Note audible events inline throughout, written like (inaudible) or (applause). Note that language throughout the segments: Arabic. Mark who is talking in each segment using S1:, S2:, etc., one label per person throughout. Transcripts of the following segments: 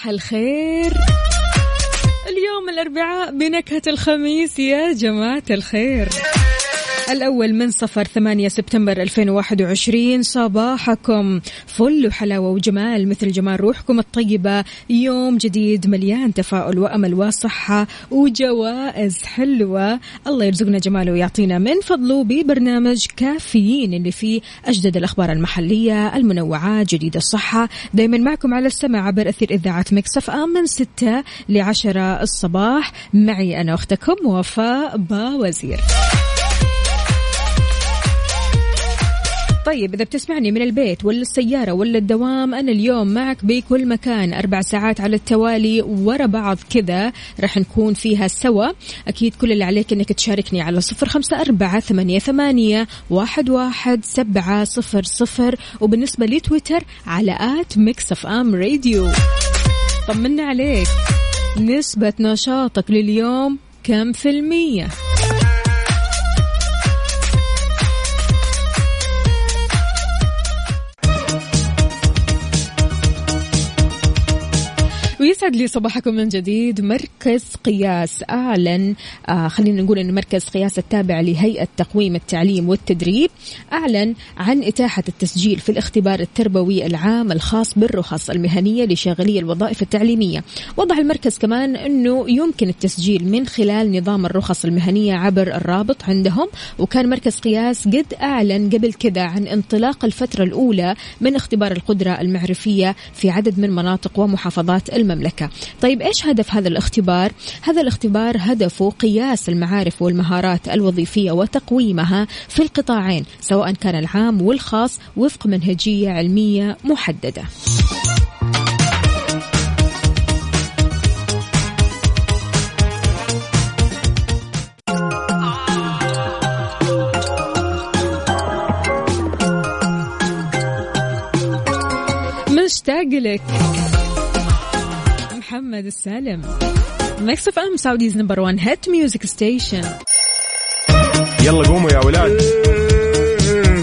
S1: صباح الخير. اليوم الأربعاء بنكهة الخميس يا جماعة الخير. الأول من صفر ثمانية سبتمبر 2021 صباحكم فل وحلاوة وجمال مثل جمال روحكم الطيبة. يوم جديد مليان تفاؤل وأمل وصحة وجوائز حلوة. الله يرزقنا جماله ويعطينا من فضله ببرنامج كافيين اللي فيه أجدد الأخبار المحلية المنوعات جديد الصحة. دايما معكم على السمع عبر أثير إذاعة Mix FM من ستة لعشرة الصباح. معي أنا أختكم وفاء باوزير. طيب إذا بتسمعني من البيت ولا السيارة ولا الدوام أنا اليوم معك بكل مكان. أربع ساعات على التوالي ورا بعض كذا راح نكون فيها سوا. أكيد كل اللي عليك أنك تشاركني على صفر خمسة أربعة ثمانية, ثمانية واحد, واحد سبعة صفر صفر. وبالنسبة لتويتر على at Mix FM Radio. طمنا عليك. نسبة نشاطك لليوم كم في المية؟ ويسعد لي صباحكم من جديد. مركز قياس أعلن آه خلينا نقول أن مركز قياس التابع لهيئة تقويم التعليم والتدريب أعلن عن إتاحة التسجيل في الاختبار التربوي العام الخاص بالرخص المهنية لشاغلي الوظائف التعليمية. وضح المركز كمان أنه يمكن التسجيل من خلال نظام الرخص المهنية عبر الرابط عندهم. وكان مركز قياس قد أعلن قبل كذا عن انطلاق الفترة الأولى من اختبار القدرة المعرفية في عدد من مناطق ومحافظات المملكة. طيب إيش هدف هذا الاختبار؟ هذا الاختبار هدفه قياس المعارف والمهارات الوظيفية وتقويمها في القطاعين سواء كان العام والخاص وفق منهجية علمية محددة. مشتاق لك. محمد السالم. Mix FM Saudi's number 1 hit music station
S2: يلا قوموا يا ولاد.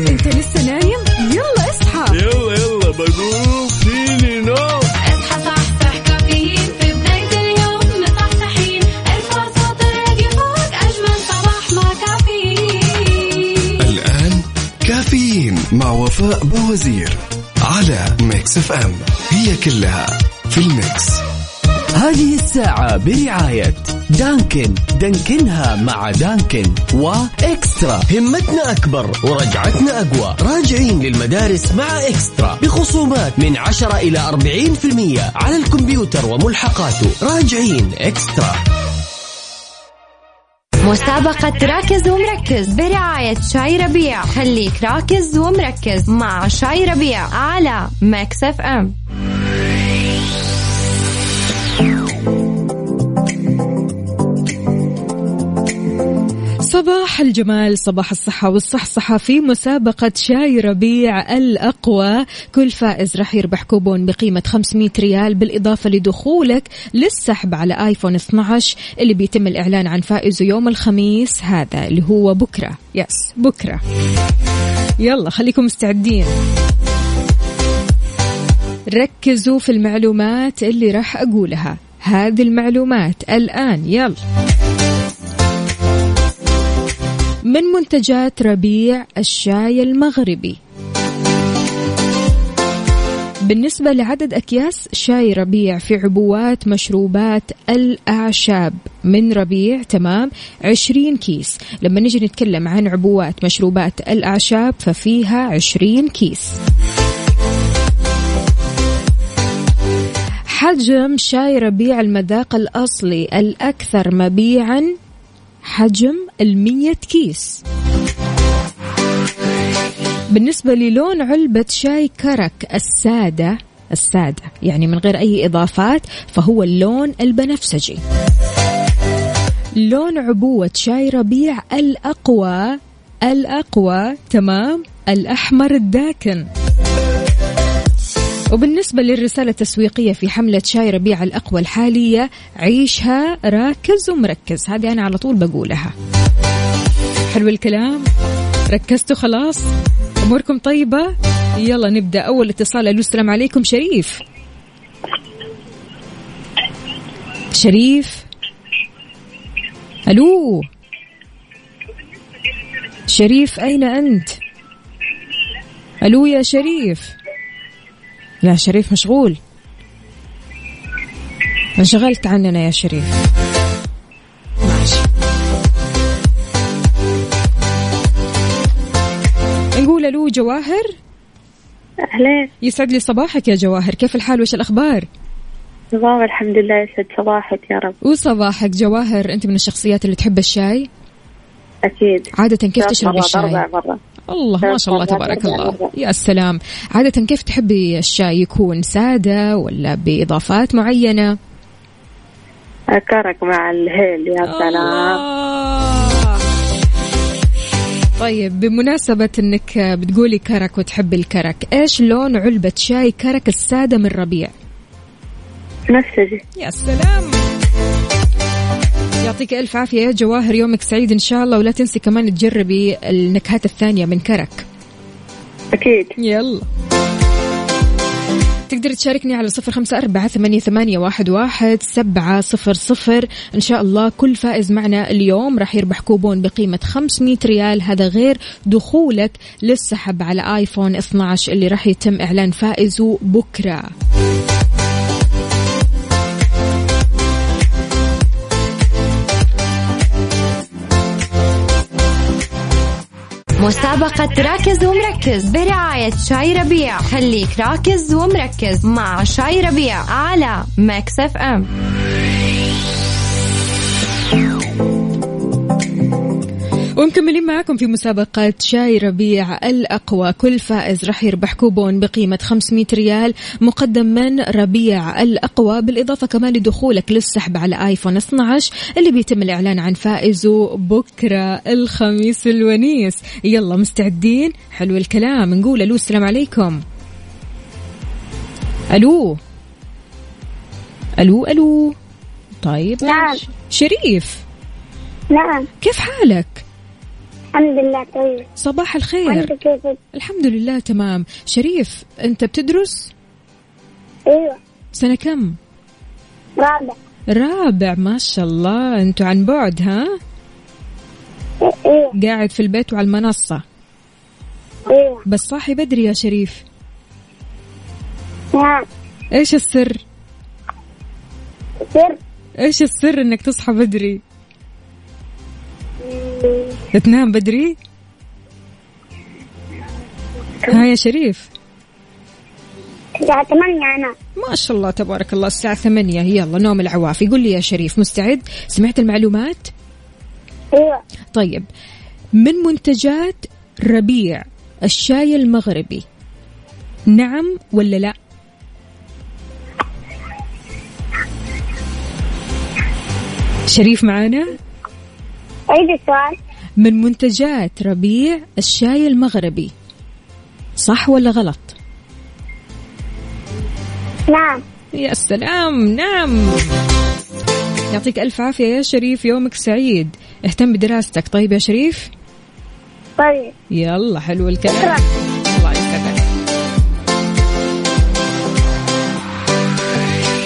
S1: انت لسه نايم؟ يلا اصحى.
S2: يلا يلا بقوم. فيني نوم
S3: اصحى صحصح كافيين. في بداية اليوم مصحصحين ارفع صوت الراديو فوق أجمل صباح مع كافيين.
S4: الآن كافيين مع وفاء بوزير على Mix FM هي كلها في ال mix.
S5: هذه الساعة برعاية Dunkin. Dunkin ها مع Dunkin و eXtra. همتنا أكبر ورجعتنا أقوى. راجعين للمدارس مع eXtra. بخصومات من 10 إلى 40% على الكمبيوتر وملحقاته. راجعين eXtra.
S6: مسابقة راكز ومركز. برعاية شاي ربيع. خليك راكز ومركز مع شاي ربيع على Mix FM.
S1: صباح الجمال صباح الصحة والصحصحة في مسابقة شاي ربيع الأقوى. كل فائز راح يربح كوبون بقيمة 500 ريال بالإضافة لدخولك للسحب على آيفون 12 اللي بيتم الإعلان عن فائزه يوم الخميس هذا اللي هو بكرة. yes بكرة. يلا خليكم مستعدين. ركزوا في المعلومات اللي راح أقولها. هذه المعلومات الآن. يلا. من منتجات ربيع الشاي المغربي. بالنسبة لعدد أكياس شاي ربيع في عبوات مشروبات الأعشاب من ربيع تمام 20 كيس. لما نجي نتكلم عن عبوات مشروبات الأعشاب ففيها 20 كيس. حجم شاي ربيع المذاق الأصلي الأكثر مبيعا حجم المية كيس. بالنسبة للون علبة شاي كرك السادة السادة يعني من غير أي إضافات فهو اللون البنفسجي. لون عبوة شاي ربيع الأقوى الأقوى تمام الأحمر الداكن. وبالنسبة للرسالة التسويقية في حملة شاي ربيع الأقوى الحالية عيشها راكز ومركز. هذه أنا على طول بقولها. حلو الكلام. ركزتوا خلاص؟ أموركم طيبة؟ يلا نبدأ. أول اتصال ألو السلام عليكم شريف. شريف. ألو. شريف أين أنت؟ ألو يا شريف. لا شريف مشغول. انشغلت عننا يا شريف. ماشي. نقول ألو جواهر؟
S7: أهلين.
S1: يسعد لي صباحك يا جواهر. كيف الحال؟ وش الأخبار؟
S7: تمام الحمد لله يسعد صباحك يا رب.
S1: وصباحك جواهر؟ أنت من الشخصيات اللي تحب الشاي؟
S7: أكيد.
S1: عادة كيف تشرب الشاي؟
S7: أربع مرات.
S1: الله ما شاء الله تبارك الله. يا سلام. عادة كيف تحبي الشاي؟ يكون سادة ولا بإضافات معينة؟
S7: كرك مع الهيل يا سلام.
S1: طيب بمناسبة إنك بتقولي كرك وتحبي الكرك، إيش لون علبة شاي كرك السادة من ربيع؟
S7: نفسجي
S1: يا سلام. يعطيك ألف عافية يا جواهر يومك سعيد إن شاء الله ولا تنسي كمان تجربي النكهات الثانية من كرك.
S7: أكيد.
S1: يلا. تقدر تشاركني على صفر خمسة أربعة ثمانية, ثمانية واحد, واحد سبعة صفر صفر. إن شاء الله كل فائز معنا اليوم راح يربح كوبون بقيمة 500 ريال. هذا غير دخولك للسحب على آيفون 12 اللي راح يتم إعلان فائزه بكرة.
S6: مسابقة راكز ومركز برعاية شاي ربيع. خليك راكز ومركز مع شاي ربيع على Mix FM.
S1: ومكملين معكم في مسابقة شاي ربيع الأقوى. كل فائز راح يربح كوبون بقيمة 500 ريال مقدم من ربيع الأقوى. بالإضافة كمان لدخولك للسحب على آيفون 12 اللي بيتم الإعلان عن فائزه بكرة الخميس الونيس. يلا مستعدين؟ حلو الكلام. نقول ألو السلام عليكم. ألو. ألو ألو. طيب.
S8: نعم.
S1: شريف.
S8: نعم.
S1: كيف حالك؟
S8: الحمد لله طيب
S1: صباح الخير.
S8: وانت كيفك؟
S1: الحمد لله تمام. شريف انت بتدرس؟
S8: أيوه.
S1: سنة كم؟
S8: رابع.
S1: رابع ما شاء الله. أنتوا عن بعد ها؟
S8: أيوه
S1: قاعد في البيت وعلى المنصة.
S8: أيوه.
S1: بس صاحي بدري يا شريف.
S8: نعم.
S1: إيش السر؟
S8: سر.
S1: إيش السر إنك تصحى بدري؟ تنام بدري؟ ها يا شريف.
S8: الساعة 8 أنا.
S1: ما شاء الله تبارك الله الساعة ثمانية. يلا نوم العوافي. قل لي يا شريف مستعد؟ سمعت المعلومات؟
S8: أيوه.
S1: طيب من منتجات ربيع الشاي المغربي؟ نعم ولا لا؟ شريف معانا؟
S8: عيد السؤال
S1: من منتجات ربيع الشاي المغربي. صح ولا غلط؟
S8: نعم.
S1: يا سلام نعم. يعطيك ألف عافية يا شريف يومك سعيد. اهتم بدراستك. طيب يا شريف؟
S8: طيب.
S1: يلا حلو الكلام. الله يسعدك.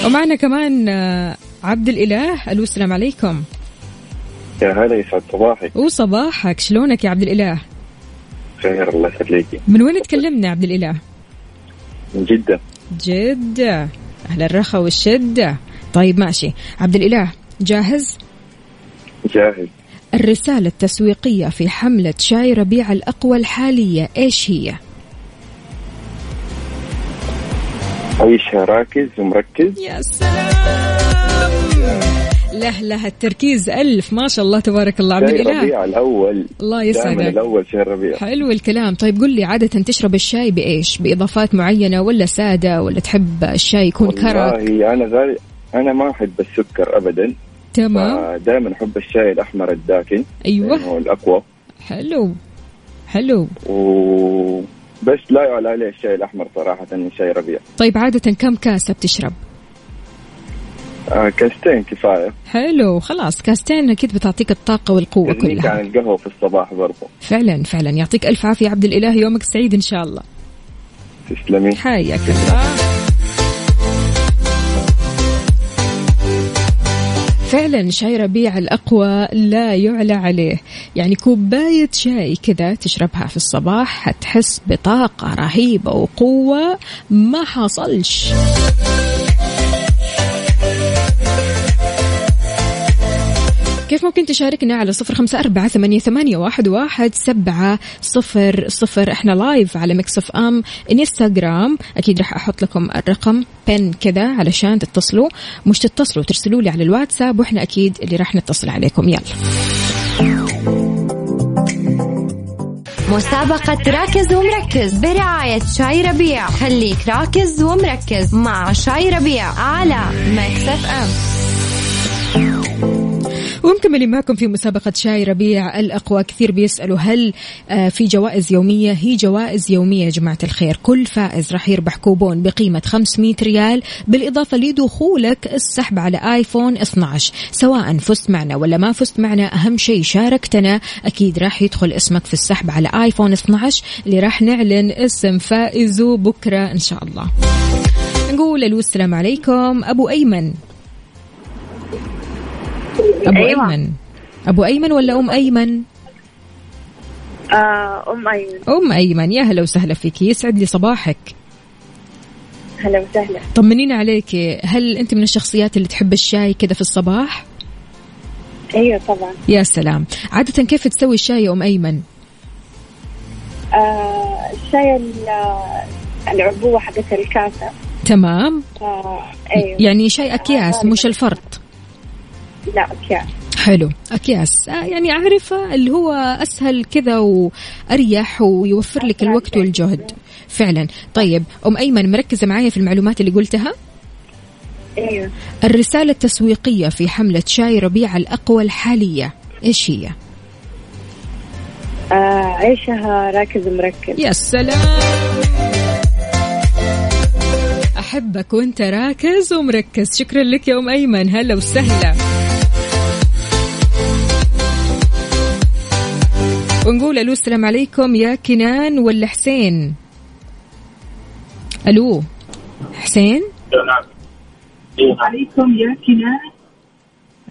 S1: ومعنا كمان آه، عبد الإله. ألو السلام عليكم.
S9: يا هلا يسعد صباحك.
S1: وصباحك شلونك يا عبد الإله؟
S9: خير الله يخليكي
S1: من وين تكلمنا عبد الإله؟
S9: من جدة.
S1: جدة. أهل الرخا والشدة. طيب ماشي. عبد الإله جاهز؟
S9: جاهز.
S1: الرسالة التسويقية في حملة شاي ربيع الأقوى الحالية إيش هي؟
S9: عيشها راكز ومركز.
S1: يا سلام. له له التركيز ألف ما شاء الله تبارك الله عبد الإله.
S9: ربيع الأول.
S1: الله يسعدك.
S9: الأول شاي ربيع.
S1: حلو الكلام. طيب قل لي عادة تشرب الشاي بإيش؟ بإضافات معينة ولا سادة ولا تحب الشاي يكون كرك؟
S9: والله أنا غالي أنا ما أحب السكر ابدا.
S1: تمام.
S9: دائما أحب الشاي الأحمر الداكن.
S1: أيوة.
S9: هو الأقوى.
S1: حلو. حلو.
S9: و بس لا يعلى عليه الشاي الأحمر صراحة من شاي ربيع.
S1: طيب عادة كم كاسة بتشرب؟
S9: آه كاستين كفاية.
S1: حلو خلاص كاستين أكيد بتعطيك الطاقة والقوة
S9: تغنيك
S1: كلها.
S9: عن القهوة في الصباح برضو.
S1: فعلا فعلا. يعطيك ألف عافية عبد الإله يومك سعيد إن شاء الله.
S9: تسلمي.
S1: حياك الله. فعلا شاي ربيع الأقوى لا يعلى عليه. يعني كوباية شاي كذا تشربها في الصباح هتحس بطاقة رهيبة وقوة ما حصلش كيف ممكن تشاركنا على صفر خمسة أربعة ثمانية, ثمانية واحد, واحد سبعة صفر صفر؟ إحنا live على Mix FM انستغرام أكيد راح أحط لكم الرقم pin كذا علشان تتصلوا. مش تتصلوا ترسلوا لي على الواتساب وإحنا أكيد اللي راح نتصل عليكم. يلا.
S6: مسابقة راكز ومركز برعاية شاي ربيع. خليك راكز ومركز مع شاي ربيع على Mix FM
S1: ومكملين معكم في مسابقة شاي ربيع الأقوى. كثير بيسألوا هل آه، في جوائز يومية؟ هي جوائز يومية يا جماعة الخير. كل فائز راح يربح كوبون بقيمة 500 ريال بالإضافة لدخولك السحب على آيفون 12 سواء فزت معنا ولا ما فزت معنا أهم شيء شاركتنا أكيد راح يدخل اسمك في السحب على آيفون 12 اللي راح نعلن اسم فائزه بكرة إن شاء الله. نقول ألو السلام عليكم. أبو أيمن. أبو
S8: أيوة.
S1: أيمن. أبو أيمن ولا أم أيمن؟
S8: آه أم أيمن.
S1: أم أيمن. يا هلا وسهلا فيك. يسعد لي صباحك.
S8: هلا وسهلا.
S1: طمنينا عليك. هل أنت من الشخصيات اللي تحب الشاي كذا في الصباح؟
S8: أيوة طبعا.
S1: يا سلام. عادة كيف تسوي الشاي يا أم أيمن؟
S8: آه الشاي ال- العبوة حقت الكاسة.
S1: تمام.
S8: آه أيوة.
S1: يعني شاي أكياس مش الفرط.
S8: لا أكياس.
S1: حلو أكياس. آه، يعني أعرفه اللي هو أسهل كذا وأريح ويوفر لك الوقت والجهد. فعلا. طيب أم أيمن مركزة معايا في المعلومات اللي قلتها؟
S8: أيوة.
S1: الرسالة التسويقية في حملة شاي ربيع الأقوى الحالية إيش هي؟
S8: آه عيشها راكز ومركز
S1: يا سلام. أحبك وأنت راكز ومركز. شكرا لك يا أم أيمن. هلا وسهلا. ونقول ألو السلام عليكم. يا كنان ولا حسين؟ ألو حسين؟
S8: عليكم يا كنان.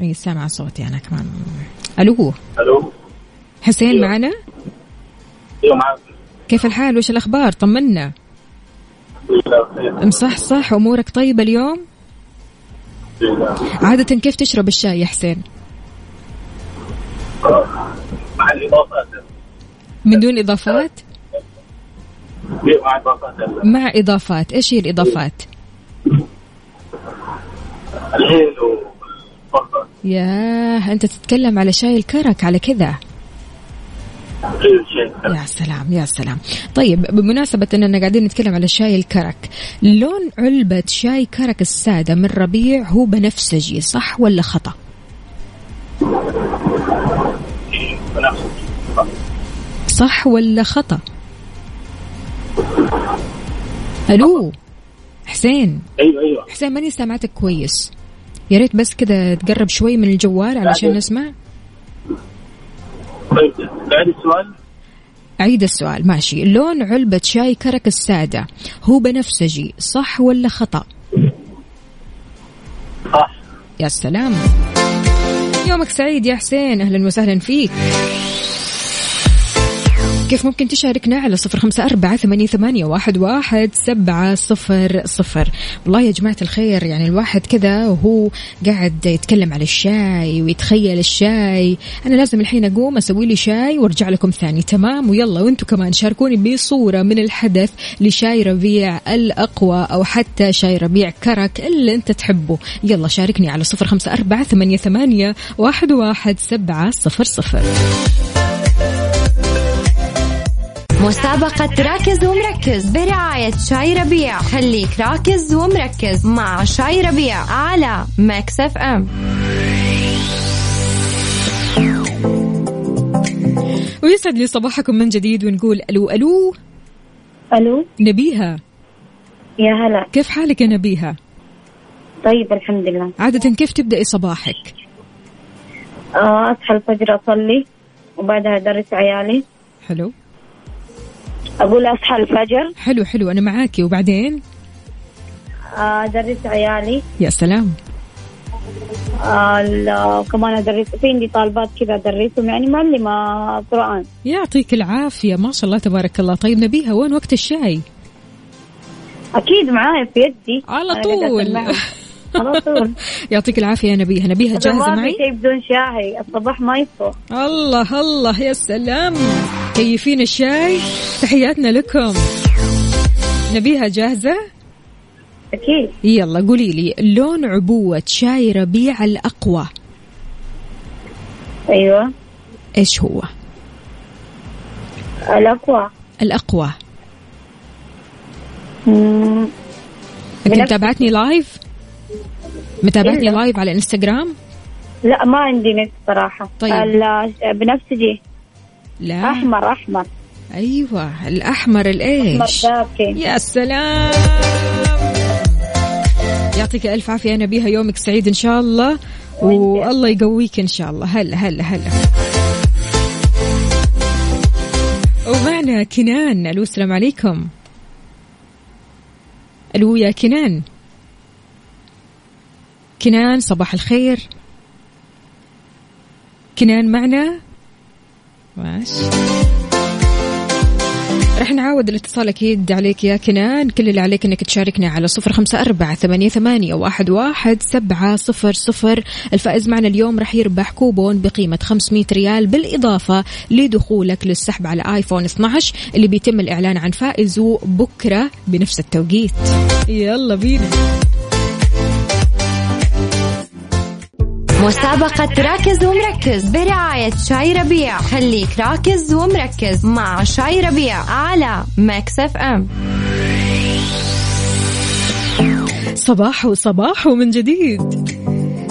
S1: أي سامع صوتي أنا كمان. ألو
S9: ألو.
S1: حسين معنا؟
S9: أيوه معك
S1: كيف الحال؟ وش الأخبار؟ طمنا. مصحصح أمورك طيبة اليوم؟ عادة كيف تشرب الشاي يا حسين؟
S9: مع الإضافات.
S1: من دون إضافات؟
S9: مع إضافات.
S1: مع إضافات إيش هي الإضافات؟
S9: الهيل
S1: ياه أنت تتكلم على شاي الكرك على كذا. يا سلام يا سلام. طيب بمناسبة أننا قاعدين نتكلم على شاي الكرك لون علبة شاي كرك السادة من ربيع هو بنفسجي صح ولا خطأ
S9: بنفس
S1: صح ولا خطأ؟ ألو؟ حسين.
S9: أيوه أيوه.
S1: حسين ماني سامعتك كويس. يا ريت بس كذا تقرب شوي من الجوال علشان نسمع.
S9: طيب بعد السؤال.
S1: أعيد السؤال ماشي. لون علبة شاي كرك السادة هو بنفسجي صح ولا خطأ؟
S9: صح.
S1: يا سلام. يومك سعيد يا حسين أهلا وسهلا فيك. كيف ممكن تشاركنا على صفر خمسة أربعة ثمانية, ثمانية واحد, واحد سبعة صفر صفر. والله يا جماعة الخير يعني الواحد كذا وهو قاعد يتكلم على الشاي ويتخيل الشاي. أنا لازم الحين أقوم أسوي لي شاي وأرجع لكم ثاني. تمام؟ ويلا وأنتم كمان شاركوني بصورة من الحدث لشاي ربيع الأقوى أو حتى شاي ربيع كرك اللي أنت تحبه. يلا شاركني على صفر خمسة أربعة ثمانية, ثمانية واحد, واحد سبعة صفر صفر.
S6: مسابقة راكز ومركز برعاية شاي ربيع. خليك راكز ومركز مع شاي ربيع على Mix FM.
S1: ويسعد لي صباحكم من جديد ونقول ألو ألو.
S8: ألو.
S1: نبيها.
S8: يا هلا.
S1: كيف حالك يا نبيها؟
S8: طيب الحمد لله.
S1: عادة كيف تبدأي صباحك؟
S8: آه أصحى الفجر أصلي وبعدها ادرس عيالي.
S1: حلو.
S8: أقول اصحى الفجر.
S1: حلو حلو أنا معاكي. وبعدين؟
S8: آه، ادرس عيالي.
S1: يا سلام.
S8: آه كمان أدرس. في عندي طالبات كذا أدرسهم. يعني معلمة قرآن.
S1: يعطيك العافية. ما شاء الله تبارك الله. طيب نبيها وين وقت الشاي؟
S8: أكيد معاي في يدي.
S1: على طول.
S8: على طول (laughs)
S1: يعطيك العافية يا نبيها. نبيها
S8: في
S1: معي؟
S8: شيء بدون شاي. الصباح ما يسوى
S1: الله الله يا سلام. كيفين الشاي؟ تحياتنا لكم. نبيها جاهزة؟
S8: أكيد.
S1: يلا قولي لي لون عبوة شاي ربيع الأقوى؟
S8: أيوه.
S1: إيش هو؟ الأقوى.
S8: مم،
S1: أنت متابعتني live متابعتني. live على انستغرام
S8: لا ما عندي نت صراحة.
S1: طيب.
S8: بنفسجي.
S1: لا.
S8: أحمر أحمر.
S1: أيوة الأحمر
S8: أحمر
S1: الإيش
S8: داكن
S1: يا سلام. يعطيك ألف عافية يا نبيها يومك سعيد إن شاء الله. والله يقويك إن شاء الله. هلا هلا هلا. ومعنا كنان. ألو السلام عليكم. ألو يا كنان. كنان صباح الخير. كنان معنا. ماشي رح نعاود الاتصال أكيد عليك يا كنان. كل اللي عليك أنك تشاركنا على صفر خمسة أربعة ثمانية, ثمانية واحد, واحد سبعة صفر صفر. الفائز معنا اليوم رح يربح كوبون بقيمة 500 ريال بالإضافة لدخولك للسحب على آيفون 12 اللي بيتم الإعلان عن فائزه بكرة بنفس التوقيت. يلا بينا.
S6: مسابقة راكز ومركز برعاية شاي ربيع. خليك راكز ومركز مع شاي ربيع على Mix FM.
S1: صباح وصباح ومن جديد.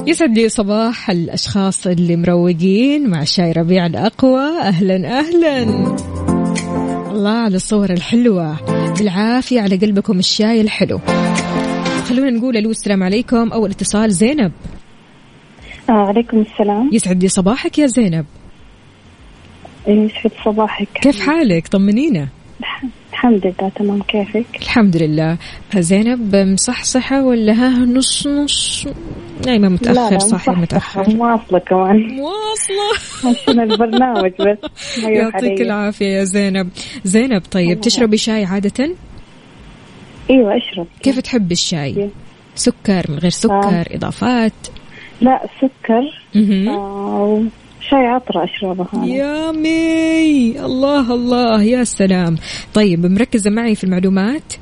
S1: يسعد لي صباح الأشخاص اللي مروقين مع شاي ربيع الأقوى. أهلا أهلا. الله على الصور الحلوة. بالعافية على قلبكم الشاي الحلو. خلونا نقول ألو السلام عليكم. أول اتصال زينب.
S8: آه عليكم. السلام.
S1: يسعد لي صباحك يا زينب.
S8: يسعد صباحك.
S1: كيف حالك؟ طمنينا
S8: الحمد لله تمام. كيفك؟
S1: الحمد لله. زينب مصحصحة ولا ها نص نص؟ نايمة متأخر صاحي متأخر.
S8: مواصلة كمان.
S1: مواصلة.
S8: عشان البرنامج بس.
S1: يعطيك. العافية يا زينب. زينب طيب تشربي شاي عادة؟
S8: إيوه أشرب.
S1: كيف تحبي الشاي؟ سكر من غير سكر إضافات؟
S8: لا سكر. آه شاي عطرة اشربها أنا.
S1: يا مي. الله الله. يا سلام. طيب مركزة معي في المعلومات؟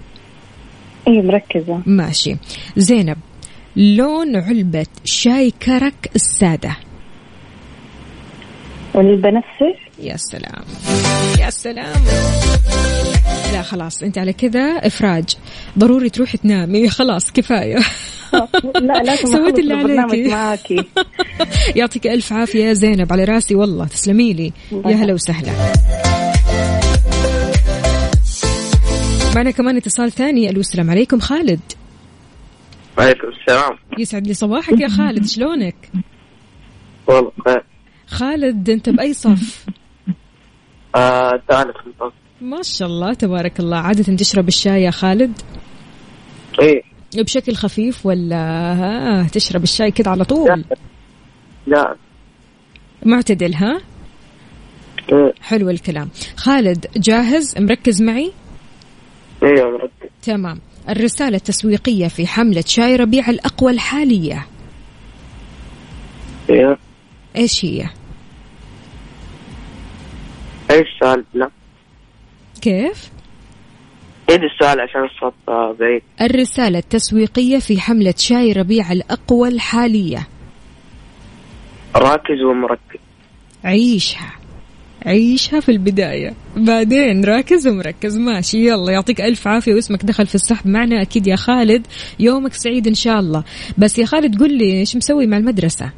S8: اي مركزة.
S1: ماشي. زينب لون علبة شاي كرك السادة؟
S8: والبنفسج
S1: يا سلام. يا سلام. لا خلاص انت على كذا إفراج. ضروري تروحي تنامي. (laughs) خلاص كفاية.
S8: لا لازم
S1: سويت اللي عليكي. (laughs) يعطيك ألف عافية يا زينب على راسي والله. تسلمي لي. يا هلا وسهلا. معنا كمان اتصال ثاني. ألو السلام عليكم. خالد.
S10: وعليكم السلام.
S1: يسعد لي صباحك يا خالد. شلونك؟
S10: والله
S1: خالد انت بأي صف؟
S10: آه ثالث متوسط
S1: ما شاء الله تبارك الله. عادة تشرب الشاي يا خالد؟
S10: إيه.
S1: بشكل خفيف ولا ها؟ تشرب الشاي كده على طول؟
S10: لا.
S1: معتدل ها؟
S10: إيه.
S1: حلو الكلام. خالد جاهز؟ مركز معي؟
S10: أيوه مركز
S1: تمام. الرسالة التسويقية في حملة شاي ربيع الأقوى الحالية.
S10: أيوه
S1: إيش هي؟
S10: إيش لا
S1: كيف؟
S10: عيد السؤال عشان الصوت آه، بعيد.
S1: الرسالة التسويقية في حملة شاي ربيع الأقوى الحالية.
S10: راكز ومركز.
S1: عيشها. عيشها في البداية. بعدين راكز ومركز. ماشي يلا يعطيك ألف عافية واسمك دخل في السحب. معنا أكيد يا خالد. يومك سعيد إن شاء الله. بس يا خالد قل لي إيش مسوي مع المدرسة؟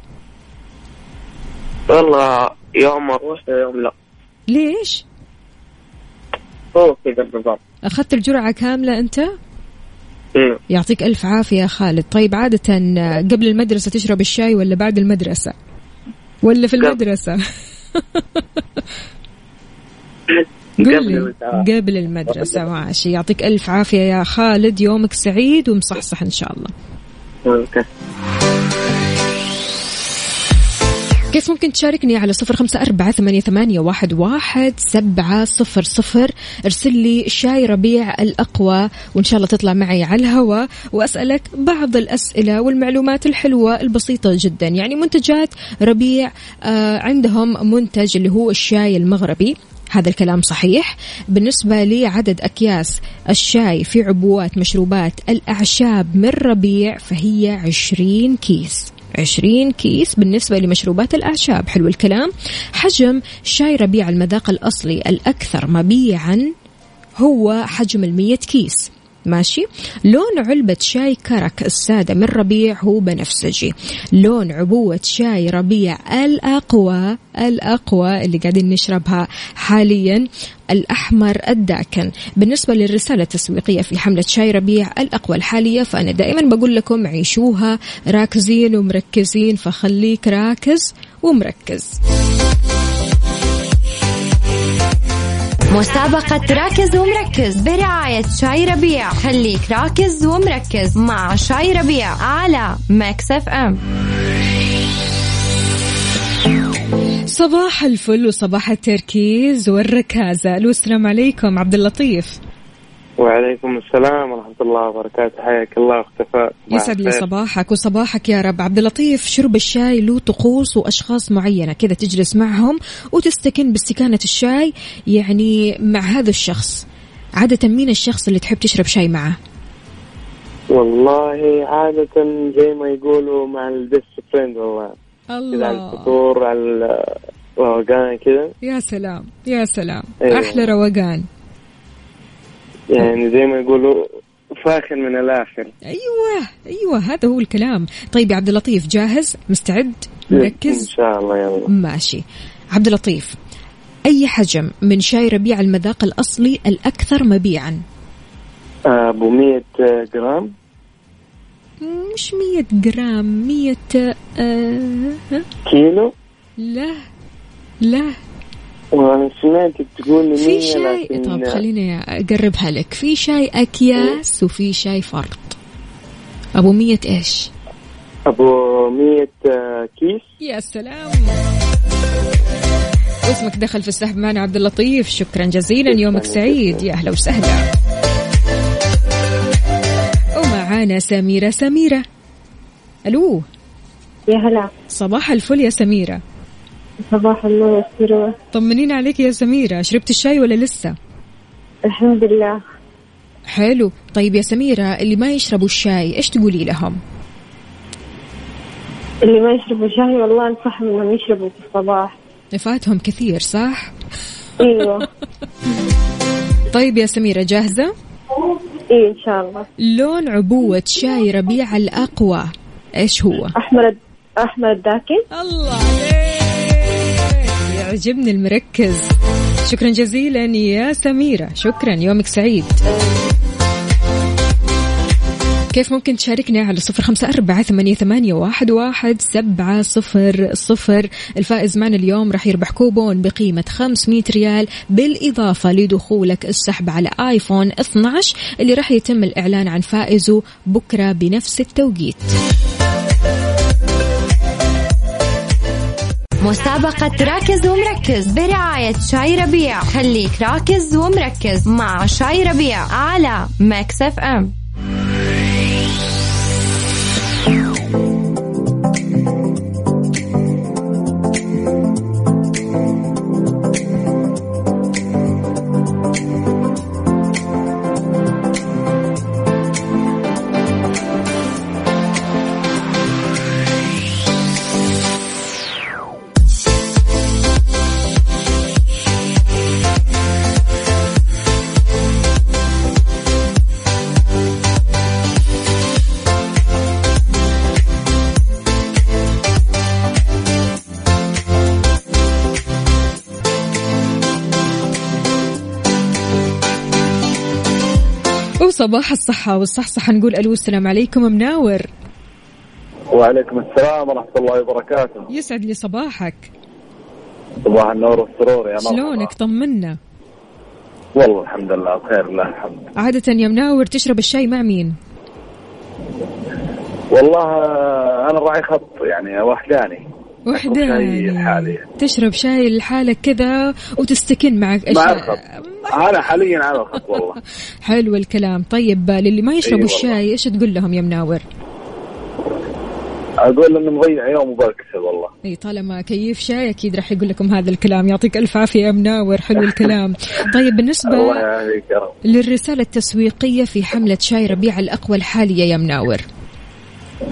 S10: والله يوم أروح ويوم لا.
S1: ليش؟
S10: هو كذا النظام
S1: أخذت الجرعة كاملة أنت؟
S10: أيوه
S1: يعطيك ألف عافية يا خالد. طيب عادة قبل المدرسة تشرب الشاي ولا بعد المدرسة؟ ولا في
S10: قبل.
S1: المدرسة؟ (laughs)
S10: قبل
S1: قل لي
S10: المدرسة.
S1: قبل المدرسة ماشي. يعطيك ألف عافية يا خالد. يومك سعيد ومصحصح إن شاء الله. كيف ممكن تشاركني على صفر خمسة أربعة ثمانية, ثمانية واحد, واحد سبعة صفر صفر؟ ارسل لي شاي ربيع الأقوى وإن شاء الله تطلع معي على الهواء وأسألك بعض الأسئلة والمعلومات الحلوة البسيطة جدا. يعني منتجات ربيع آه عندهم منتج اللي هو الشاي المغربي. هذا الكلام صحيح. بالنسبة لعدد أكياس الشاي في عبوات مشروبات الأعشاب من ربيع فهي عشرين كيس. 20 كيس بالنسبة لمشروبات الأعشاب. حلو الكلام. حجم شاي ربيع المذاق الأصلي الأكثر مبيعا هو حجم المية كيس. ماشي. لون علبة شاي كرك السادة من ربيع هو بنفسجي. لون عبوة شاي ربيع الأقوى الأقوى اللي قاعدين نشربها حاليا الأحمر الداكن. بالنسبة للرسالة التسويقية في حملة شاي ربيع الأقوى الحالية فأنا دائما بقول لكم عيشوها راكزين ومركزين فخليك راكز ومركز.
S6: مسابقة راكز ومركز برعاية شاي ربيع. خليك راكز ومركز مع شاي ربيع على Mix FM.
S1: صباح الفل وصباح التركيز والركازة. السلام عليكم عبد اللطيف.
S10: وعليكم السلام ورحمة الله وبركاته. حياك الله أخت وفاء
S1: يسعد لي صباحك وصباحك يا رب. عبد اللطيف شرب الشاي له طقوس وأشخاص معينة كذا تجلس معهم وتستكن باستكانة الشاي يعني مع هذا الشخص. عادة مين الشخص اللي تحب تشرب شاي معه؟
S10: والله عادة زي ما يقولوا مع ال best friend والله. كذا على
S1: الله
S10: الفطور على الروقان كذا.
S1: يا سلام يا سلام.
S10: أيوة.
S1: أحلى روقان.
S10: يعني زي ما يقولوا فاخر من الآخر.
S1: أيوه أيوه هذا هو الكلام. طيب يا عبد اللطيف جاهز؟ مستعد؟ مركز؟
S10: شاء الله يلا.
S1: ماشي. عبد اللطيف أي حجم من شاي ربيع المذاق الأصلي الأكثر مبيعا؟
S10: أبو 100 جرام.
S1: مش مية جرام مية آه ها؟
S10: كيلو.
S1: لا لا.
S10: وأنا سمعتك تقول لي
S1: في
S10: 100
S1: شاي
S10: لكن
S1: طب خليني أقربها لك. في شاي أكياس وفي شاي فرط. أبو مية إيش؟
S10: أبو 100 كيس.
S1: يا سلام. اسمك دخل في السحب معنا عبد اللطيف. شكرا جزيلا. يومك سعيد. يا أهلا وسهلا. ومعانا سميرة. سميرة. ألو.
S8: يا هلا.
S1: صباح الفل يا سميرة.
S8: صباح النور والسرور
S1: طمنين عليك يا سميرة. شربت الشاي ولا لسه؟
S8: الحمد لله.
S1: حلو. طيب يا سميرة اللي ما يشربوا الشاي إيش تقولي لهم؟
S8: اللي ما يشربوا شاي والله انصحهم إنهم يشربوا في الصباح.
S1: فاتهم كثير صح؟
S8: أيوه. (laughs)
S1: طيب يا سميرة جاهزة؟
S8: إيه إن شاء الله.
S1: لون عبوة شاي ربيع الأقوى إيش هو؟
S8: أحمر أحمر الداكن.
S1: الله عليك. يعجبني المركز. شكرا جزيلا يا سميرة. شكرا. يومك سعيد. كيف ممكن تشاركنا على صفر خمسة أربعة ثمانية, ثمانية واحد, واحد سبعة صفر صفر؟ الفائز معنا اليوم راح يربح كوبون بقيمة 500 ريال بالإضافة لدخولك السحب على آيفون 12 اللي راح يتم الإعلان عن فائزه بكرة بنفس التوقيت.
S6: مسابقة راكز ومركز برعاية شاي ربيع. خليك راكز ومركز مع شاي ربيع على Mix FM.
S1: وصباح الصحة والصحصحة. نقول ألو السلام عليكم مناور.
S9: وعليكم السلام ورحمة الله وبركاته.
S1: يسعد لي صباحك.
S9: صباح النور والسرور يا مرحبا.
S1: شلونك؟ طمنا.
S9: والله الحمد لله بخير لله الحمد
S1: عادة يا مناور تشرب الشاي مع مين؟
S9: والله آه، أنا راعي خط يعني وحداني
S1: وحداني
S9: لحالي.
S1: تشرب شاي لحالك كذا وتستكن معك
S9: مع
S1: أشياء
S9: الخط أنا حاليا على الخط والله. (laughs)
S1: حلو الكلام. طيب للي ما يشربوا
S9: والله.
S1: الشاي إيش تقول لهم يا مناور؟
S9: أقول إنه مضيع يوم وبكسل والله.
S1: إي طالما كيف شاي أكيد راح يقول لكم هذا الكلام. يعطيك ألف عافية يا مناور. حلو الكلام. (laughs) طيب
S9: بالنسبة
S1: للرسالة التسويقية في حملة شاي ربيع الأقوى الحالية يا مناور.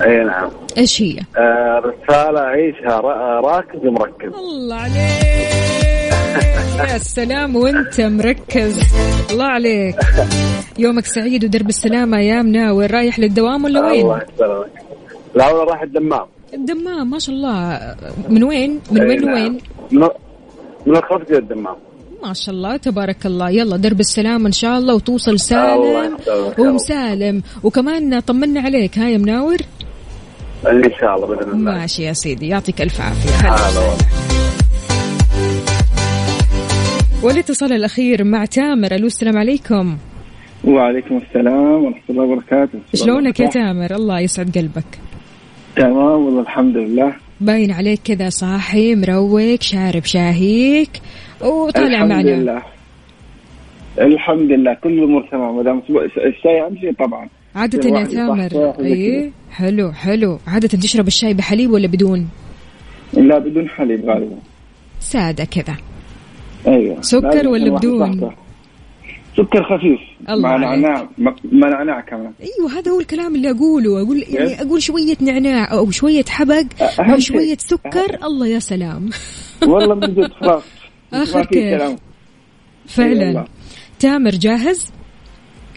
S9: أي نعم.
S1: إيش هي؟
S9: آه، رسالة عيشها را- راكز ومركز.
S1: الله عليك. يا سلام وأنت مركز. الله عليك. يومك سعيد ودرب السلامة يا مناور. رايح للدوام ولا وين؟
S9: الله يسلمك. لا والله راح الدمام.
S1: الدمام ما شاء الله. من وين؟ من وين
S9: نعم.
S1: لوين؟
S9: من من الخط إلى الدمام.
S1: ما شاء الله تبارك الله. يلا درب السلامة إن شاء الله وتوصل سالم. ومسالم. وكمان طمنا عليك. ها يا مناور؟
S9: إن شاء الله بإذن الله.
S1: ماشي يا سيدي يعطيك ألف هلا
S9: والله.
S1: والاتصال الأخير مع تامر ألو السلام عليكم.
S11: وعليكم السلام ورحمة الله وبركاته.
S1: شلونك يا تامر؟ الله يسعد قلبك.
S11: تمام والله الحمد لله.
S1: باين عليك كذا صاحي مروق شارب شاهيك وطالع
S11: الحمد
S1: معنا.
S11: لله. الحمد لله كل الأمور تمام. ما دام الشاي امشي طبعا.
S1: عادة يا
S11: وزي
S1: اي حلو حلو. عادة تشرب الشاي بحليب ولا بدون؟
S11: لا بدون حليب غالبا.
S1: سادة كذا.
S11: أيوه.
S1: سكر ولا بدون؟
S11: سكر خفيف.
S1: الله
S11: مع. نعناع مع نعناع كمان.
S1: أيوه هذا هو الكلام اللي أقوله. أقول يعني؟ أقول شوية نعناع أو شوية حبق
S11: شيء.
S1: شوية سكر. الله يا سلام. (laughs)
S11: والله من جد خلاص. في
S1: كيف.
S11: كلام.
S1: فعلا. تامر جاهز؟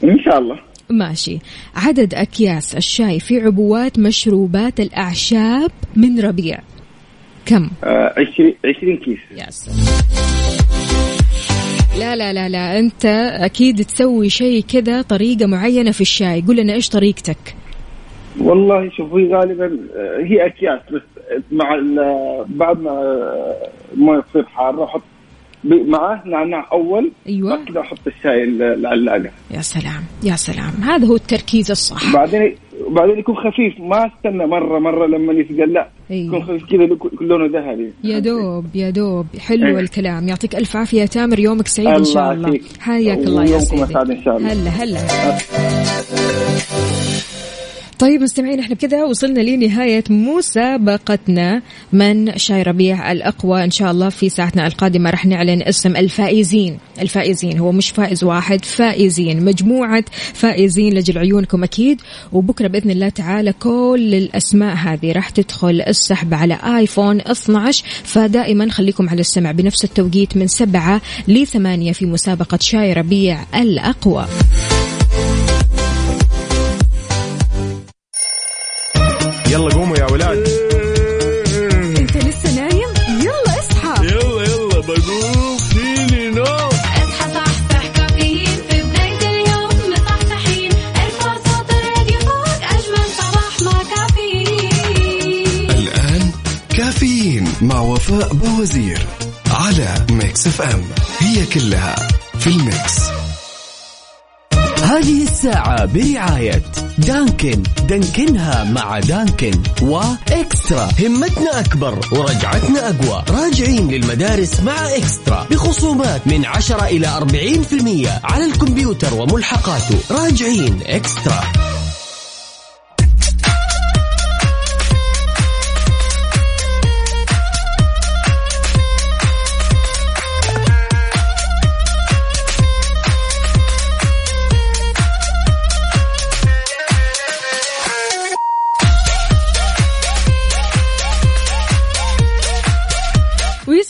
S11: إن شاء الله.
S1: ماشي. عدد أكياس الشاي في عبوات مشروبات الأعشاب من ربيع. كم؟
S11: آه 20 20 كيس.
S1: سلام لا لا لا لا أنت أكيد تسوي شيء كذا طريقة معينة في الشاي. قول لنا إيش طريقتك؟
S11: والله شوف هي غالبا آه، هي أكياس بس مع بعد ما المويه تصير حاره أحط معاه نعناع أول.
S1: أيوة.
S11: بعد كذا أحط الشاي ال- العلاقة.
S1: يا سلام يا سلام. هذا هو التركيز الصح.
S11: بعدين بعدين يكون خفيف. ما استنى مرة مرة لما يثقل لا يكون
S1: أيوة.
S11: خفيف كذا لو- لونه ذهبي.
S1: يا دوب يا دوب. حلو
S11: إيه.
S1: الكلام. يعطيك ألف عافية يا تامر. يومك سعيد إن شاء
S11: الله.
S1: حياك الله يا سيدي. هلا هلا. طيب مستمعين إحنا بكذا وصلنا لنهاية مسابقتنا. من شاي ربيع الأقوى إن شاء الله في ساعتنا القادمة رح نعلن اسم الفائزين. الفائزين هو مش فائز واحد فائزين مجموعة فائزين لجل عيونكم أكيد. وبكرة بإذن الله تعالى كل الأسماء هذه راح تدخل السحب على آيفون 12 فدائما خليكم على السمع بنفس التوقيت من سبعة لثمانية في مسابقة شاي ربيع الأقوى.
S2: يلا قوموا يا ولاد.
S1: انت لسه نايم؟ يلا اصحى.
S2: يلا يلا بقوم. فيني نوم.
S3: اصحى صحصح كافيين. في بداية اليوم مصحصحين. ارفع صوت الراديو فوق أجمل صباح مع كافيين.
S4: الآن كافيين مع وفاء بوزير على Mix FM. هي كلها في ال mix.
S5: هذه الساعة برعاية Dunkin. دانكنها مع Dunkin و eXtra. همتنا أكبر ورجعتنا أقوى. راجعين للمدارس مع eXtra. بخصومات من 10 إلى 40% على الكمبيوتر وملحقاته. راجعين eXtra.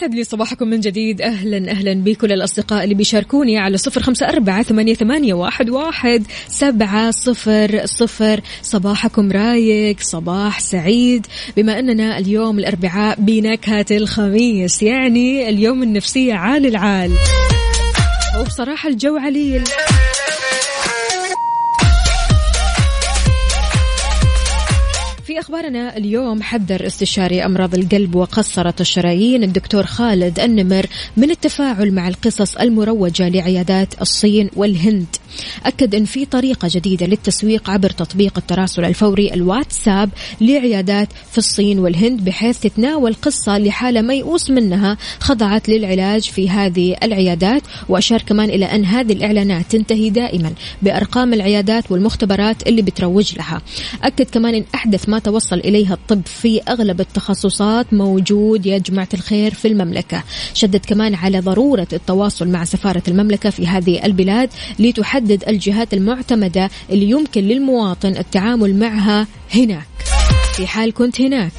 S1: ويسعد لي صباحكم من جديد. أهلا أهلا بكل الأصدقاء اللي بيشاركوني على صفر خمسة أربعة ثمانية, ثمانية واحد, واحد سبعة صفر صفر. صباحكم رايق صباح سعيد. بما أننا اليوم الأربعاء بنكهة الخميس يعني اليوم النفسية عال العال. وبصراحة الجو عليل. في أخبارنا اليوم حذر استشاري أمراض القلب وقصرة الشرايين الدكتور خالد النمر من التفاعل مع القصص المروجة لعيادات الصين والهند. أكد أن في طريقة جديدة للتسويق عبر تطبيق التراسل الفوري الواتساب لعيادات في الصين والهند بحيث تتناول قصة لحالة ميؤوس منها خضعت للعلاج في هذه العيادات. وأشار كمان إلى أن هذه الإعلانات تنتهي دائما بأرقام العيادات والمختبرات اللي بتروج لها. أكد كمان أن أحدث ما توصل إليها الطب في أغلب التخصصات موجود يا جماعة الخير في المملكة. شدد كمان على ضرورة التواصل مع سفارة المملكة في هذه البلاد لتحدد الجهات المعتمدة اللي يمكن للمواطن التعامل معها هناك. في حال كنت هناك.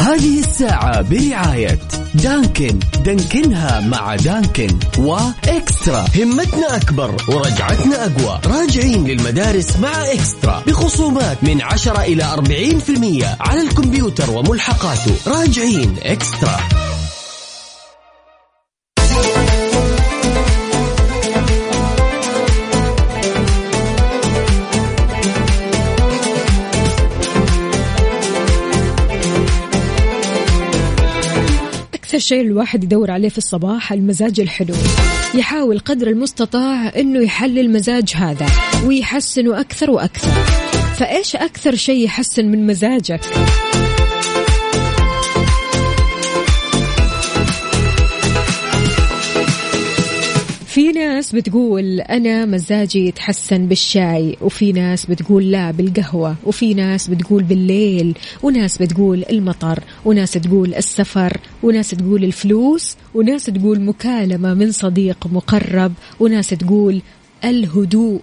S5: هذه الساعة برعاية دانكن دانكنها مع دانكن. وإكسترا. همتنا أكبر ورجعتنا أقوى. راجعين للمدارس مع إكسترا. بخصومات من 10 إلى 40% على الكمبيوتر وملحقاته. راجعين إكسترا.
S1: أكثر شيء الواحد يدور عليه في الصباح المزاج الحلو. يحاول قدر المستطاع أنه يحلل المزاج هذا ويحسنه أكثر وأكثر. فإيش أكثر شيء يحسن من مزاجك؟ ناس بتقول أنا مزاجي يتحسن بالشاي وفي ناس بتقول لا بالقهوة وفي ناس بتقول بالليل وناس بتقول المطر وناس تقول السفر وناس تقول الفلوس وناس تقول مكالمة من صديق مقرب وناس تقول الهدوء.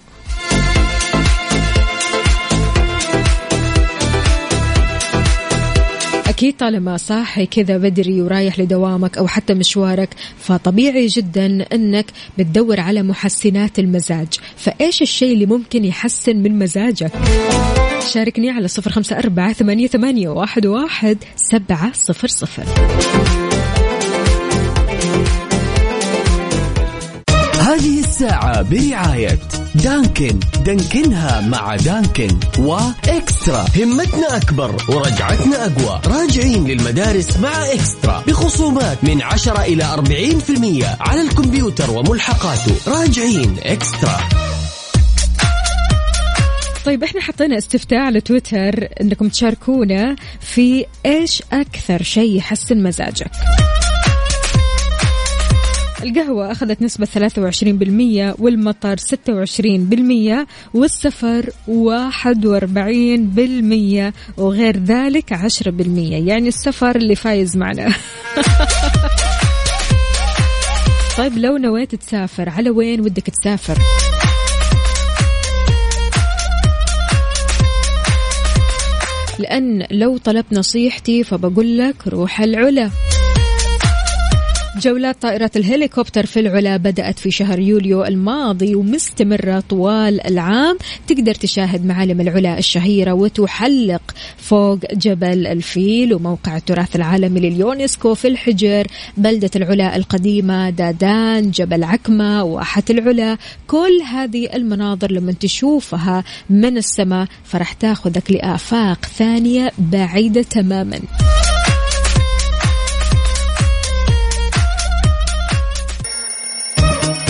S1: أكيد طالما صاحي كذا بدري ورايح لدوامك أو حتى مشوارك فطبيعي جدا أنك بتدور على محسنات المزاج. فإيش الشيء اللي ممكن يحسن من مزاجك؟ شاركني على صفر خمسة أربعة ثمانية, ثمانية واحد, واحد سبعة صفر صفر.
S5: برعاية دانكن. دانكنها مع دانكن وإكسترا. همتنا أكبر ورجعتنا أقوى. راجعين للمدارس مع إكسترا. بخصومات من 10 إلى 40% على الكمبيوتر وملحقاته. راجعين إكسترا.
S1: طيب إحنا حطينا استفتاء على تويتر. إنكم تشاركونا في إيش أكثر شيء يحسن مزاجك. القهوة أخذت نسبة 23% والمطر 26% والسفر 41% وغير ذلك 10% يعني السفر اللي فايز معنا. (laughs) طيب لو نويت تسافر على وين ودك تسافر؟ لأن لو طلبت نصيحتي فبقول لك روح العلا. جولات طائرات الهليكوبتر في العلا بدأت في شهر يوليو الماضي ومستمرة طوال العام. تقدر تشاهد معالم العلا الشهيرة وتحلق فوق جبل الفيل وموقع التراث العالمي لليونسكو في الحجر. بلدة العلا القديمة دادان جبل عكمة واحة العلا. كل هذه المناظر لما تشوفها من السماء فرح تاخذك لآفاق ثانية بعيدة تماما.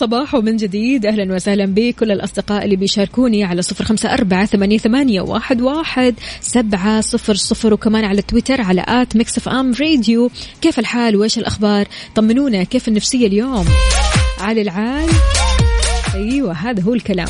S1: صباح وصباح من جديد أهلا وسهلا بكل الأصدقاء اللي بيشاركوني على صفر خمسة أربعة ثمانية, ثمانية واحد, واحد سبعة صفر صفر وكمان على تويتر على at Mix FM Radio. كيف الحال؟ وإيش الأخبار؟ طمنونا كيف النفسية اليوم؟ على العال. أيوة هذا هو الكلام.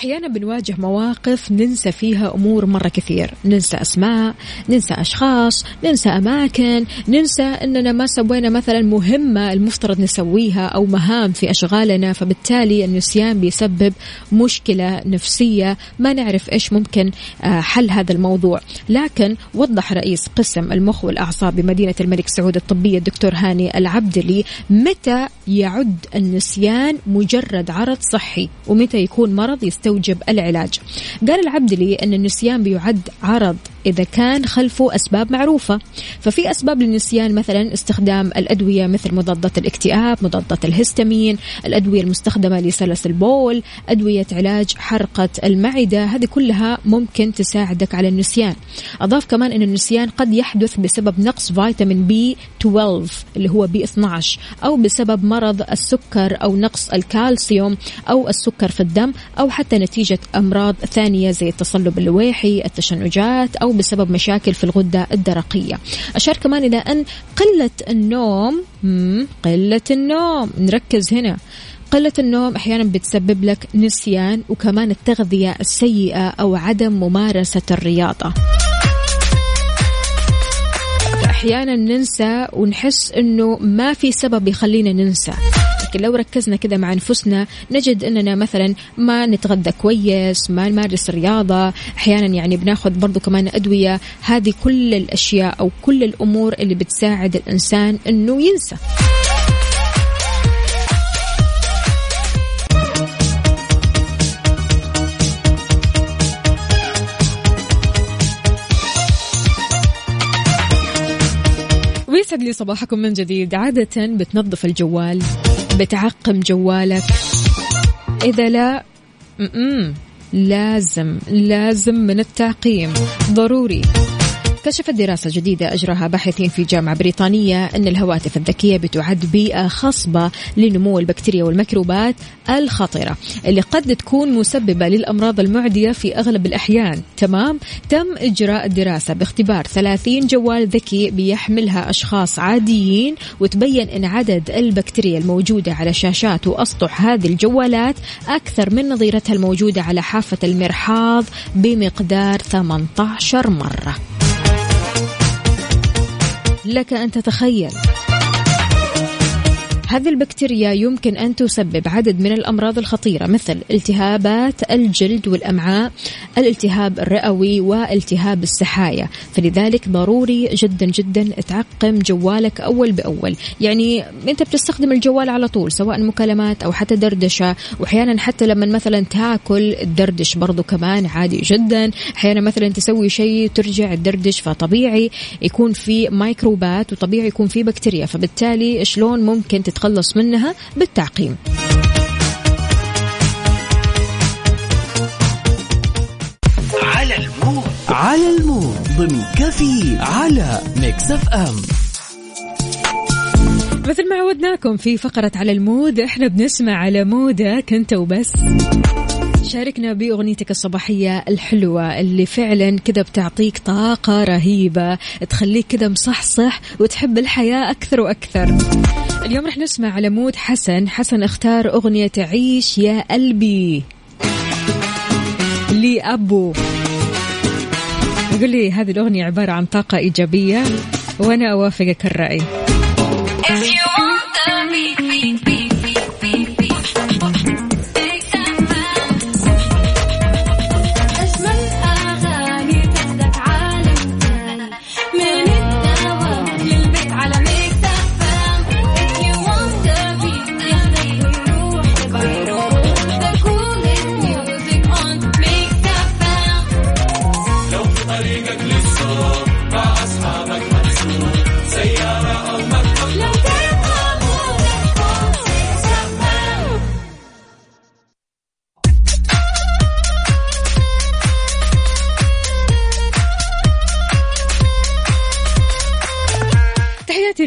S1: أحيانا بنواجه مواقف ننسى فيها أمور مرة كثير. ننسى أسماء ننسى أشخاص ننسى أماكن ننسى أننا ما سوينا مثلا مهمة المفترض نسويها أو مهام في أشغالنا فبالتالي النسيان بيسبب مشكلة نفسية. ما نعرف إيش ممكن آه، حل هذا الموضوع. لكن وضح رئيس قسم المخ والأعصاب بمدينة الملك سعود الطبية الدكتور هاني العبدلي متى يعد النسيان مجرد عرض صحي ومتى يكون مرض يستوجب العلاج. قال العبدلي أن النسيان بيعد عرض إذا كان خلفه أسباب معروفة. ففي أسباب للنسيان مثلا استخدام الأدوية مثل مضادات الاكتئاب مضادات الهستامين الأدوية المستخدمة لسلس البول أدوية علاج حرقة المعدة. هذه كلها ممكن تساعدك على النسيان. أضاف كمان أن النسيان قد يحدث بسبب نقص فيتامين بي 12 اللي هو B12 أو بسبب مرض السكر أو نقص الكالسيوم أو السكر في الدم أو حتى نتيجة أمراض ثانية زي التصلب اللويحي التشنجات أو بسبب مشاكل في الغدة الدرقية. أشار كمان إلى أن قلة النوم قلة النوم. نركز هنا. قلة النوم أحيانا بتسبب لك نسيان وكمان التغذية السيئة أو عدم ممارسة الرياضة. أحيانا ننسى ونحس أنه ما في سبب يخلينا ننسى. لكن لو ركزنا كذا مع أنفسنا نجد أننا مثلا ما نتغذى كويس ما نمارس رياضة أحيانا يعني بناخذ برضو كمان أدوية. هذه كل الأشياء أو كل الأمور اللي بتساعد الإنسان أنه ينسى. ويسعد لي صباحكم من جديد. عادة بتنظف الجوال بتعقم جوالك. إذا لا م-م. لازم لازم من التعقيم. ضروري. كشفت دراسة جديدة أجراها باحثين في جامعة بريطانية أن الهواتف الذكية بتعد بيئة خصبة لنمو البكتيريا والميكروبات الخطرة اللي قد تكون مسببة للأمراض المعدية في أغلب الأحيان. تمام؟ تم إجراء الدراسة باختبار 30 جوال ذكي بيحملها أشخاص عاديين وتبين أن عدد البكتيريا الموجودة على شاشات وأسطح هذه الجوالات أكثر من نظيرتها الموجودة على حافة المرحاض بمقدار 18 مرة. لك أن تتخيل. هذه البكتيريا يمكن أن تسبب عدد من الأمراض الخطيرة مثل التهابات الجلد والأمعاء الالتهاب الرئوي والتهاب السحايا. فلذلك ضروري جدا جدا تعقم جوالك أول بأول. يعني أنت بتستخدم الجوال على طول سواء مكالمات أو حتى دردشة. وأحيانا حتى لما مثلا تاكل تدردش برضو كمان عادي جدا. أحيانا مثلا تسوي شيء ترجع تدردش فطبيعي يكون في ميكروبات وطبيعي يكون في بكتيريا. فبالتالي شلون ممكن تتخلص منها بالتعقيم.
S5: على ال mood. على ال mood. ضمن كافيين على Mix FM.
S1: مثل ما عودناكم في فقرة على ال mood إحنا بنسمع على mood ك أنت وبس. شاركنا بأغنيتك الصباحية الحلوة اللي فعلا كذا بتعطيك طاقة رهيبة تخليك كذا مصحصح وتحب الحياة أكثر وأكثر. اليوم رح نسمع على mood حسن. حسن اختار أغنية عيش يا قلبي لأبو. يقول لي هذه الأغنية عبارة عن طاقة إيجابية وأنا أوافقك الرأي.
S3: أجمل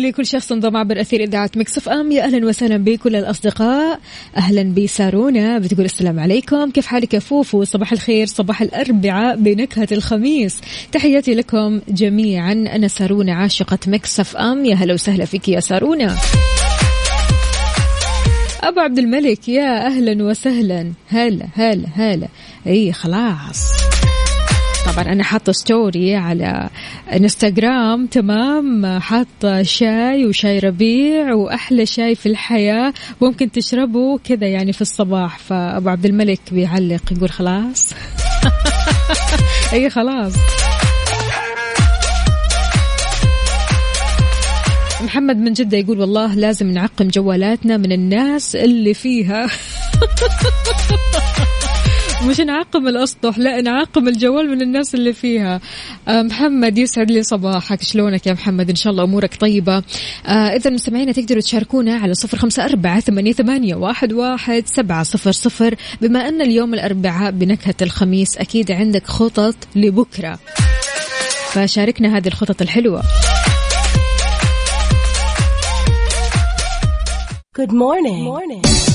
S1: لكل شخص انضم عبر أثير إذاعة Mix FM. يا أهلا وسهلا بكل الأصدقاء. أهلا بسارونا بتقول السلام عليكم. كيف حالك يا فوفو؟ صباح الخير صباح الأربعاء بنكهة الخميس. تحياتي لكم جميعا. أنا سارونا عاشقة Mix FM. يا هلا وسهلا فيك يا سارونا. أبو عبد الملك يا أهلا وسهلا. هلا هلا هلا. إي خلاص. طبعا أنا حاطة story على انستغرام تمام؟ حاطة شاي وشاي ربيع وأحلى شاي في الحياة. ممكن تشربه كذا يعني في الصباح فأبو عبد الملك بيعلق يقول خلاص. (laughs) أي خلاص. محمد من جدة يقول والله لازم نعقم جوالاتنا من الناس اللي فيها. (laughs) مش نعقم الأسطح لا نعقم الجوال من الناس اللي فيها. آه محمد يسعد لي صباحك. شلونك يا محمد؟ إن شاء الله أمورك طيبة. آه إذا مستمعينا تقدروا تشاركونا على صفر أربعة ثمانية, ثمانية واحد, واحد سبعة صفر صفر. بما أن اليوم الأربعاء بنكهة الخميس أكيد عندك خطط لبكرة. فشاركنا هذه الخطط الحلوة.
S12: Good morning. Good morning.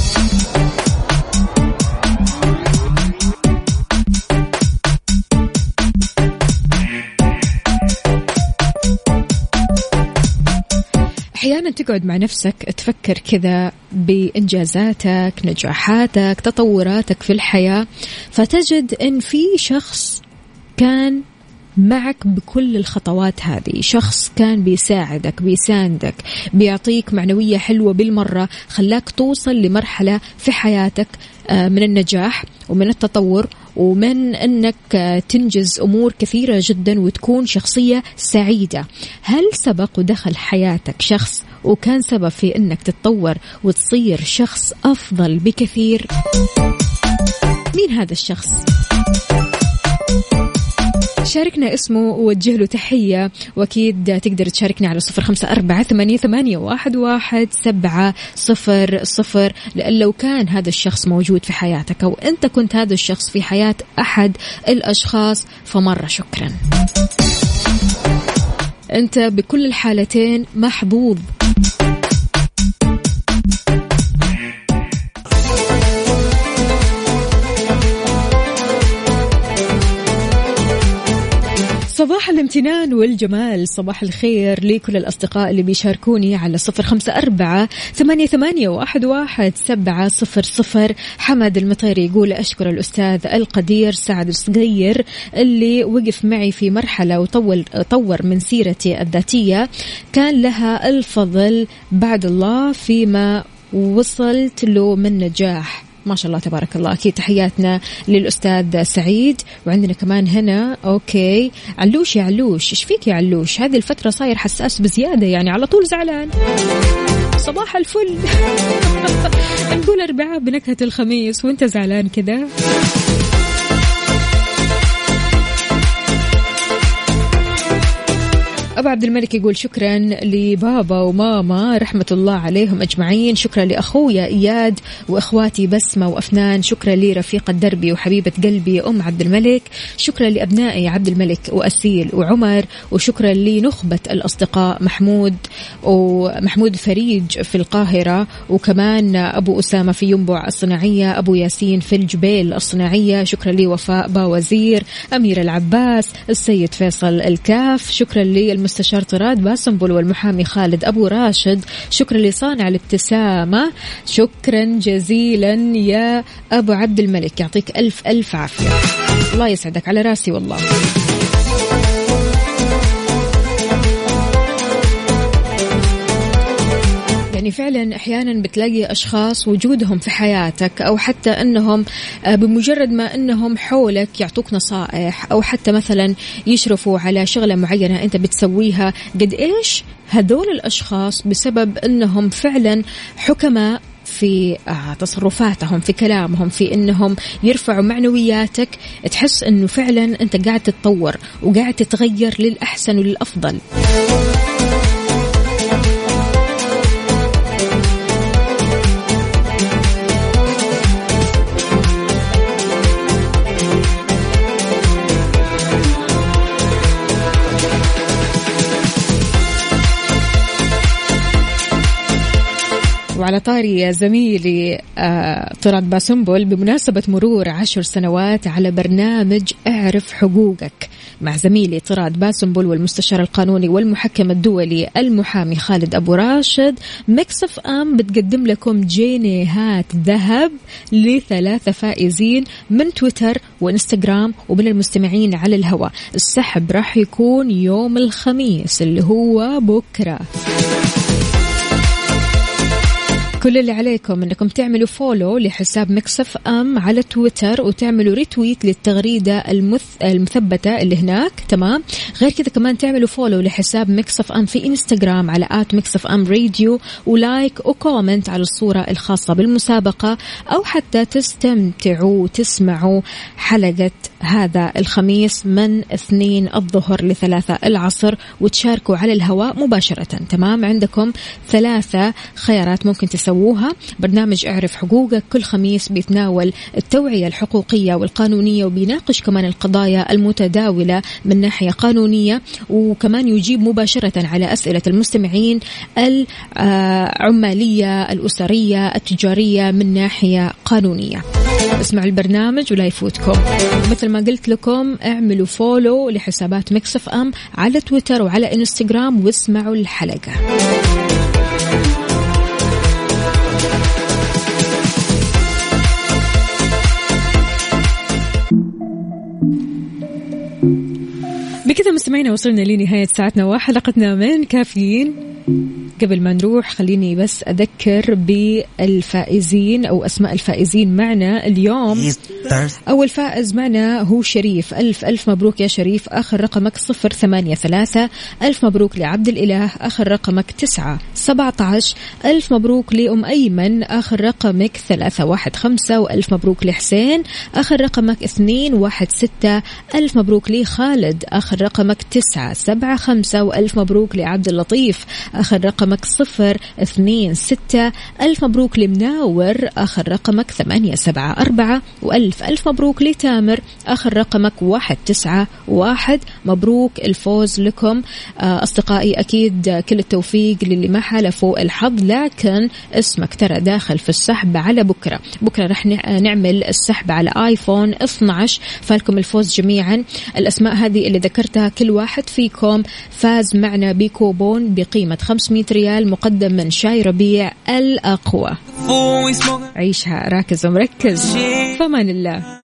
S1: أحيانا تقعد مع نفسك تفكر كذا بإنجازاتك نجاحاتك تطوراتك في الحياة فتجد إن في شخص كان معك بكل الخطوات هذه شخص كان بيساعدك بيساندك بيعطيك معنوية حلوة بالمرة خلاك توصل لمرحلة في حياتك آه، من النجاح ومن التطور ومن أنك تنجز أمور كثيرة جدا وتكون شخصية سعيدة. هل سبق ودخل حياتك شخص؟ وكان سبب في أنك تتطور وتصير شخص أفضل بكثير. مين هذا الشخص؟ شاركنا اسمه ووجه له تحية. وأكيد تقدر تشاركنا على صفر خمسة أربعة ثمانية, ثمانية واحد, واحد سبعة صفر صفر لأن لو كان هذا الشخص موجود في حياتك أو أنت كنت هذا الشخص في حياة أحد الأشخاص فمرة شكرا. أنت بكل الحالتين محظوظ صباح الامتنان والجمال صباح الخير لكل الأصدقاء اللي بيشاركوني على صفر خمسة أربعة ثمانية, ثمانية واحد, واحد سبعة صفر صفر. حمد المطيري يقول أشكر الأستاذ القدير سعد الصغير اللي وقف معي في مرحلة وطول طور من سيرتي الذاتية. كان لها الفضل بعد الله فيما وصلت له من نجاح. ما شاء الله تبارك الله. أكيد تحياتنا للأستاذ سعيد. وعندنا كمان هنا أوكي. علوش يا علوش إيش فيك يا علوش؟ هذه الفترة صاير حساس بزيادة يعني على طول زعلان. صباح الفل. (laughs) نقول اربعاء بنكهة الخميس وأنت زعلان كذا؟ أبو عبد الملك يقول شكرا لبابا وماما رحمة الله عليهم أجمعين. شكرا لأخويا إياد وأخواتي بسمة وأفنان. شكرا لرفيقة دربي وحبيبة قلبي أم عبد الملك. شكرا لأبنائي عبد الملك وأسيل وعمر. وشكرا لنخبة الأصدقاء محمود ومحمود فريج في القاهرة. وكمان أبو أسامة في ينبع الصناعية أبو ياسين في الجبيل الصناعية. شكرا لوفاء باوزير أمير العباس السيد فيصل الكاف. شكرا للمستشار طراد باسنبل والمحامي خالد أبو راشد. شكرا لصانع الابتسامة. شكرا جزيلا يا أبو عبد الملك. يعطيك ألف ألف عافية. الله يسعدك على راسي والله. يعني فعلا أحيانا بتلاقي أشخاص وجودهم في حياتك أو حتى أنهم آه، بمجرد ما أنهم حولك يعطوك نصائح أو حتى مثلا يشرفوا على شغلة معينة أنت بتسويها قد إيش هذول الأشخاص بسبب أنهم فعلا حكماء في آه، تصرفاتهم في كلامهم في أنهم يرفعوا معنوياتك تحس إنه فعلا أنت قاعد تتطور وقاعد تتغير للأحسن وللأفضل. وعلى طاري زميلي آه، طراد باسنبل بمناسبة مرور عشر سنوات على برنامج اعرف حقوقك مع زميلي طراد باسنبل والمستشار القانوني والمحكم الدولي المحامي خالد أبو راشد. Mix FM بتقدم لكم جنيهات ذهب لثلاثة فائزين من تويتر وإنستغرام ومن المستمعين على الهواء. السحب راح يكون يوم الخميس اللي هو بكرة. كل اللي عليكم إنكم تعملوا follow لحساب Mix FM على تويتر وتعملوا retweet للتغريدة المث... المثبتة اللي هناك. تمام؟ غير كذا كمان تعملوا follow لحساب Mix FM في انستغرام على at Mix FM Radio و like و comment على الصورة الخاصة بالمسابقة أو حتى تستمتعوا وتسمعوا حلقة هذا الخميس من اثنين الظهر لثلاثة العصر وتشاركوا على الهواء مباشرة. تمام؟ عندكم ثلاثة خيارات ممكن تسووها. برنامج اعرف حقوقك كل خميس بيتناول التوعية الحقوقية والقانونية وبيناقش كمان القضايا المتداولة من ناحية قانونية وكمان يجيب مباشرة على أسئلة المستمعين العمالية الأسرية التجارية من ناحية قانونية. اسمعوا البرنامج ولا يفوتكم. مثل ما قلت لكم اعملوا follow لحسابات Mix FM على تويتر وعلى إنستغرام واسمعوا الحلقة. بكذا مستمعينا وصلنا لنهاية ساعتنا وحلقتنا من كافيين. قبل ما نروح خليني بس أذكر بالفائزين أو أسماء الفائزين معنا اليوم. أول فائز معنا هو شريف. ألف ألف مبروك يا شريف. آخر رقمك صفر ثمانية ثلاثة. ألف مبروك لعبد الإله. آخر رقمك تسعة سبعة عشر ألف مبروك لأم أيمن. آخر رقمك ثلاثة واحد خمسة. وألف مبروك لحسين. آخر رقمك اثنين واحد ستة. ألف مبروك لخالد. آخر رقمك تسعة سبعة خمسة. وألف مبروك لعبد اللطيف. آخر رقمك صفر اثنين ستة. ألف مبروك لمناور. آخر رقمك ثمانية سبعة أربعة. وألف ألف مبروك لتامر. آخر رقمك واحد تسعة واحد. مبروك الفوز لكم. آه، أصدقائي أكيد كل التوفيق للي ما حالفوا الحظ لكن اسمك ترى داخل في السحب على بكرة. بكرة رح نع- نعمل السحب على آيفون 12 فالكم الفوز جميعا. الأسماء هذه اللي ذكرتها كل واحد فيكم فاز معنا بكوبون بقيمة 500 ريال مقدم من شاي ربيع الأقوى. عيشها راكز ومركز. فمان الله.